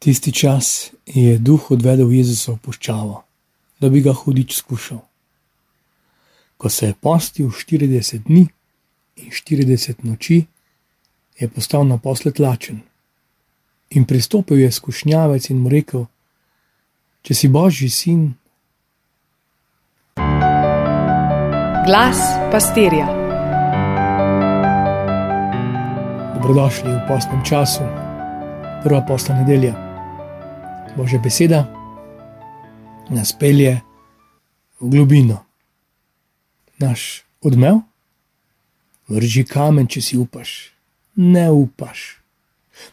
Tisti čas je duh odvedel Jezusa v puščavo, da bi ga hudič skušal. Ko se je postil 40 dni in 40 noči, je postal naposled lačen. In pristopil je skušnjavec in mu rekel: Če si božji sin. Glas pastirja. Dobrodošli v postnem času, prva postna nedelja. Božja beseda nas pelje v globino. Naš odmev, vrži kamen, če si upaš, ne upaš.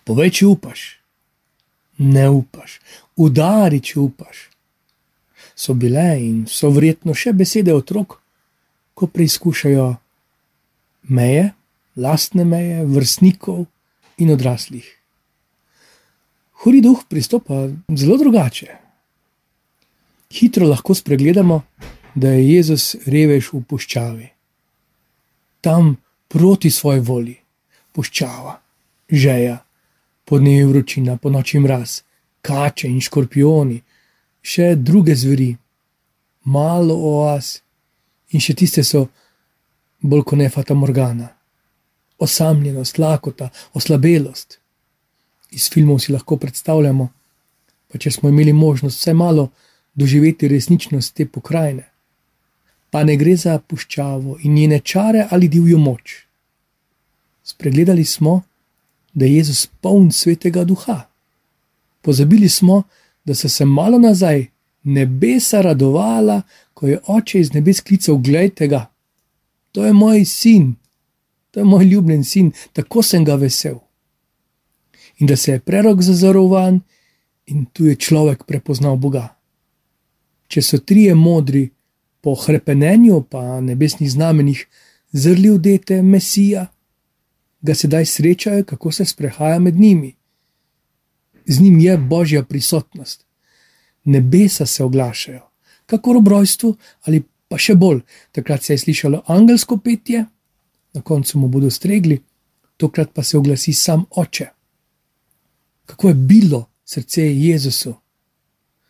Povej, če upaš, ne upaš, udari, če upaš. So bile in so verjetno še besede otrok, ko preizkušajo meje, lastne meje, vrstnikov in odraslih. Huri duh pristopa zelo drugače. Hitro lahko spregledamo, da je Jezus revež v puščavi, tam proti svoji volji, puščava, žeja po dnevi vročina, po noči mraz, kače in škorpioni, še druge zveri, malo oas in še tiste so bolj kot ne fata morgana. Osamljenost, lakota, oslabelost. Iz filmov si lahko predstavljamo, pa če smo imeli možnost vse malo doživeti resničnost te pokrajine. Pa ne gre za puščavo in njene čare ali divjo moč. Spregledali smo, da je Jezus poln svetega duha. Pozabili smo, da so se malo nazaj nebesa radovala, ko je oče iz nebes klical: Glejte ga, to je moj sin, to je moj ljubljen sin, tako sem ga vesel. In da se je prerok zazorovan in tu je človek prepoznal Boga. Če so trije modri po krepenenju, pa nebesnih znamenjih, zrli v dete Mesija ga sedaj srečajo, kako se sprehaja med njimi. Z njim je božja prisotnost, nebesa se oglašajo, kako ob rojstvu ali pa še bolj. Takrat se je slišalo angelsko petje, na koncu mu bodo stregli, tokrat pa se oglasi sam oče. Kako je bilo srce Jezusu,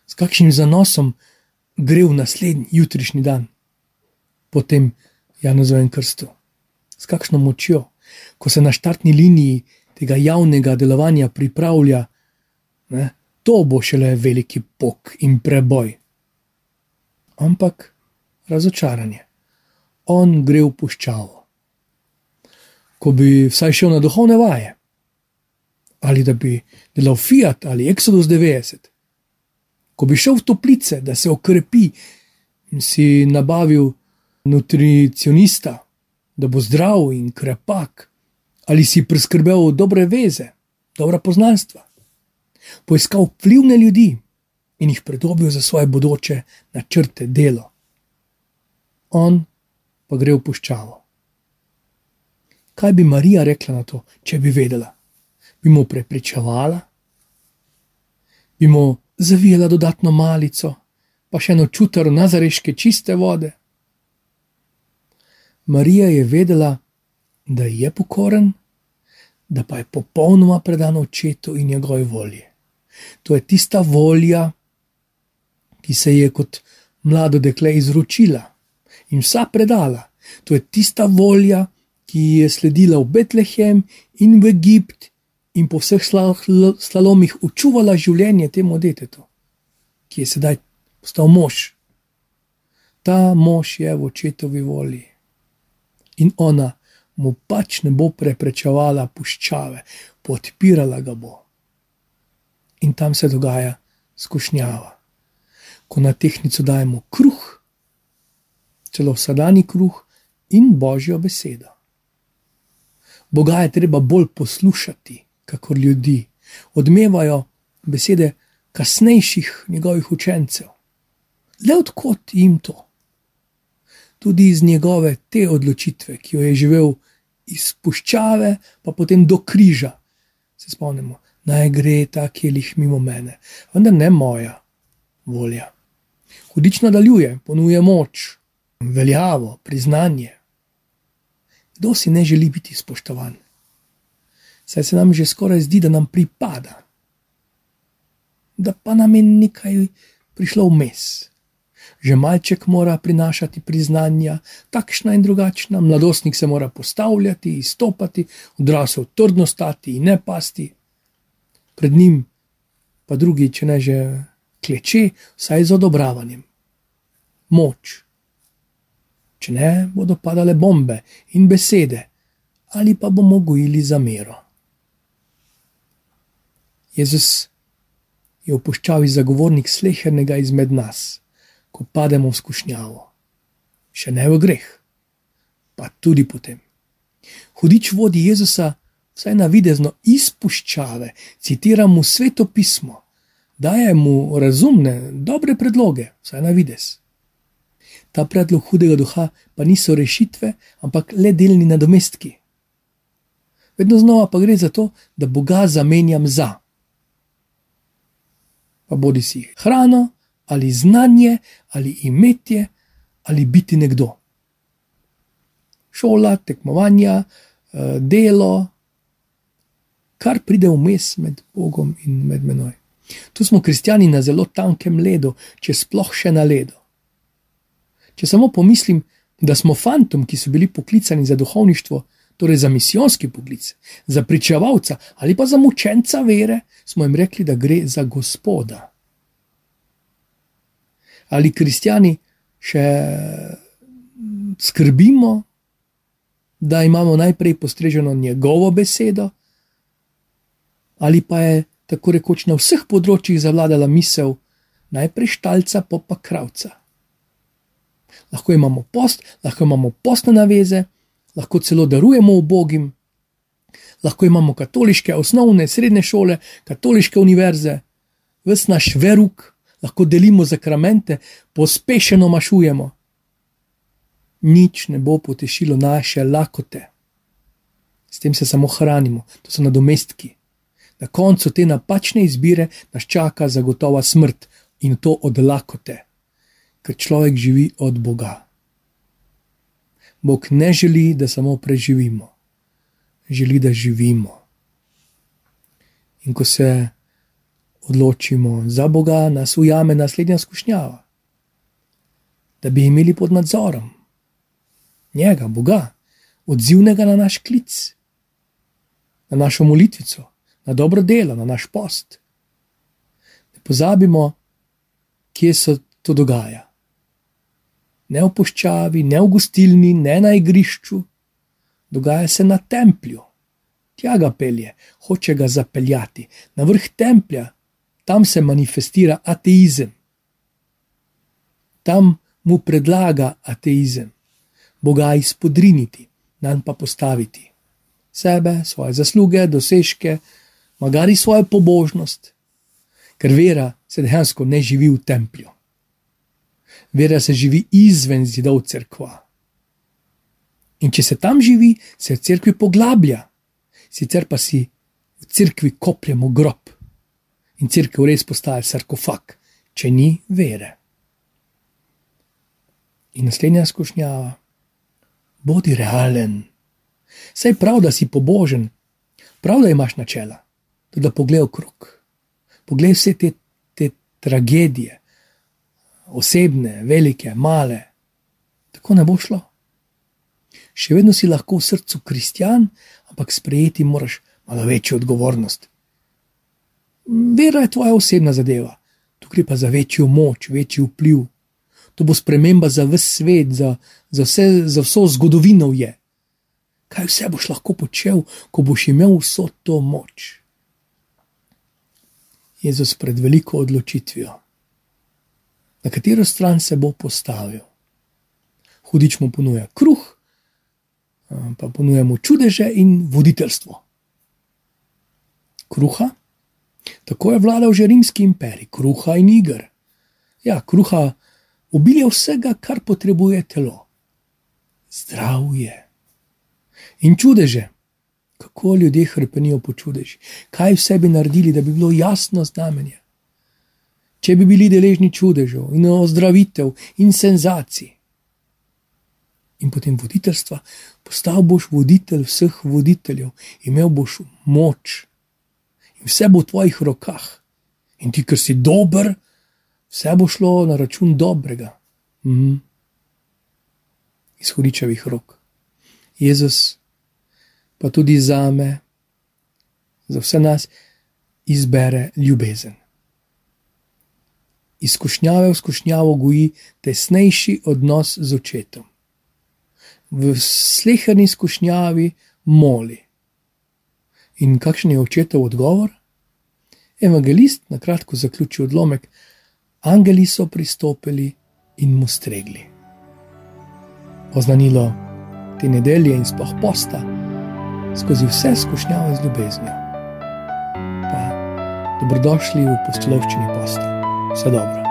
s kakšnim zanosom gre v naslednji jutrišnji dan, potem Janozovem krstu, s kakšno močjo ko se na štartni liniji tega javnega delovanja pripravlja, ne, to bo šele veliki pok in preboj. Ampak razočaranje. On gre v puščavo. Ko bi vsaj šel na duhovne vaje, ali da bi delal Fiat ali Exodus 90, ko bi šel v toplice, da se okrepi in si nabavil nutricionista, da bo zdrav in krepak, ali si priskrbel dobre veze, dobra poznanstva, poiskal vplivne ljudi in jih predobil za svoje bodoče načrte delo. On pa gre v puščavo. Kaj bi Marija rekla na to, če bi vedela? Bi mu prepričevala, bi mu zavijala dodatno malico, pa še eno čutaro nazareške čiste vode. Marija je vedela, da je pokoren, da pa je popolnoma predan očetu in njegovi volji. To je tista volja, ki se je kot mlado dekle izročila in vsa predala. To je tista volja, ki je sledila v Betlehem in v Egipt in po vseh slalomih učuvala življenje temu detetu, ki je sedaj postal mož. Ta mož je v očetovi volji in ona mu pač ne bo preprečevala puščave, podpirala ga bo. In tam se dogaja skušnjava. Ko na tehnico dajemo kruh, celo vsakdani kruh in božjo besedo. Boga je treba bolj poslušati, kakor ljudi, odmevajo besede kasnejših njegovih učencev. Le odkot jim to? tudi iz njegove te odločitve, ki jo je živel iz puščave, pa potem do križa. Se spomnimo, naj gre ta kelih mimo mene, vendar ne moja volja. Hudič nadaljuje, ponuja moč, veljavo, priznanje. Kdo si ne želi biti spoštovan? Saj se nam že skoraj zdi, da nam pripada. da pa nam je nekaj prišlo vmes. Že malček mora prinašati priznanja, takšna in drugačna, mladostnik se mora postavljati, izstopati, odrasel trdno stati in ne pasti. Pred njim pa drugi, če ne že kleče, vsaj z odobravanjem. Moč. Če ne, bodo padale bombe in besede, ali pa bomo gojili zamero. Jezus je opuščavi zagovornik slehernega izmed nas, ko pademo v skušnjavo. Še ne v greh, pa tudi potem. Hudič vodi Jezusa, vsaj na videzno izpuščave, citira mu sveto pismo, daje mu razumne, dobre predloge, vsaj na videz. Ta predlog hudega duha pa niso rešitve, ampak le delni nadomestki. Vedno znova pa gre za to, da Boga zamenjam za pa bodi si hrano, ali znanje, ali imetje, ali biti nekdo. Šola, tekmovanja, eh, delo, kar pride vmes med Bogom in med menoj. Tu smo kristijani na zelo tankem ledu, če sploh še na ledu. Če samo pomislim, da smo fantom, ki so bili poklicani za duhovništvo, torej za misijonski poklic, za pričevalca ali pa za mučenca vere, smo jim rekli, da gre za gospoda. Ali kristijani še skrbimo, da imamo najprej postreženo njegovo besedo, ali pa je tako rekoč na vseh področjih zavladala misel, najprej štalca, pa pa kravca. Lahko imamo post, lahko imamo postne naveze, lahko celo darujemo ubogim, lahko imamo katoliške osnovne, srednje šole, katoliške univerze, vse naš veruk, lahko delimo zakramente, pospešeno mašujemo. Nič ne bo potešilo naše lakote. S tem se samo hranimo, to so nadomestki. Na koncu te napačne izbire nas čaka zagotova smrt in to od lakote, ker človek živi od Boga. Bog ne želi, da samo preživimo, želi, da živimo. In ko se odločimo za Boga, nas ujame naslednja skušnjava. Da bi imeli pod nadzorom njega, Boga, odzivnega na naš klic, na našo molitvico, na dobro delo, na naš post. Ne pozabimo, kje se to dogaja ne v poščavi, ne v gostilni, ne na igrišču, dogaja se na templju. Tja ga pelje, hoče ga zapeljati, na vrh templja, tam se manifestira ateizem. Tam mu predlaga ateizem, Boga izpodriniti, nam pa postaviti. Sebe, svoje zasluge, dosežke, magari svojo pobožnost, ker vera se dejansko ne živi v templju vera se živi izven zidov crkva. In če se tam živi, se v cerkvi poglablja, sicer pa si v cerkvi kopljemo grob in cerkev res postaja sarkofag, če ni vere. In naslednja skušnjava, bodi realen. Saj prav, da si pobožen, prav, da imaš načela, tudi da pogledaj okrog. Poglej vse te, te tragedije, osebne, velike, male. Tako ne bo šlo. Še vedno si lahko v srcu kristjan, ampak sprejeti moraš malo večjo odgovornost. Vera je tvoja osebna zadeva, tu gre pa za večjo moč, večji vpliv. To bo sprememba za vse svet, za, za, vse, za vso zgodovino. Je. Kaj vse boš lahko počel, ko boš imel vso to moč? Jezus pred veliko odločitvijo na katero stran se bo postavil. Hudič mu ponuja kruh, pa ponuja mu čudeže in voditeljstvo. Kruha, tako je vladal že rimski imperij, kruha in igr. Ja, kruha ubilja vsega, kar potrebuje telo. Zdravje. In čudeže, kako ljudje hrpenijo po čudežih, kaj vse bi naredili, da bi bilo jasno znamenje če bi bili deležni čudežev in ozdravitev in senzacij. In potem voditeljstva, postal boš voditelj vseh voditeljev, imel boš moč in vse bo v tvojih rokah. In ti, ker si dober, vse bo šlo na račun dobrega. Mhm. Iz hudičevih rok. Jezus, pa tudi za me, za vse nas, izbere ljubezen. Izkušnjave v skušnjavo goji tesnejši odnos z očetom. V sleherni izkušnjavi moli. In kakšen je očetov odgovor? Evangelist na kratko zaključi odlomek: Angeli so pristopili in mu stregli. Oznanilo te nedelje in sploh posta skozi vse skušnjave z ljubeznijo. Pa dobrodošli v postolovščini posta. Vse dobro.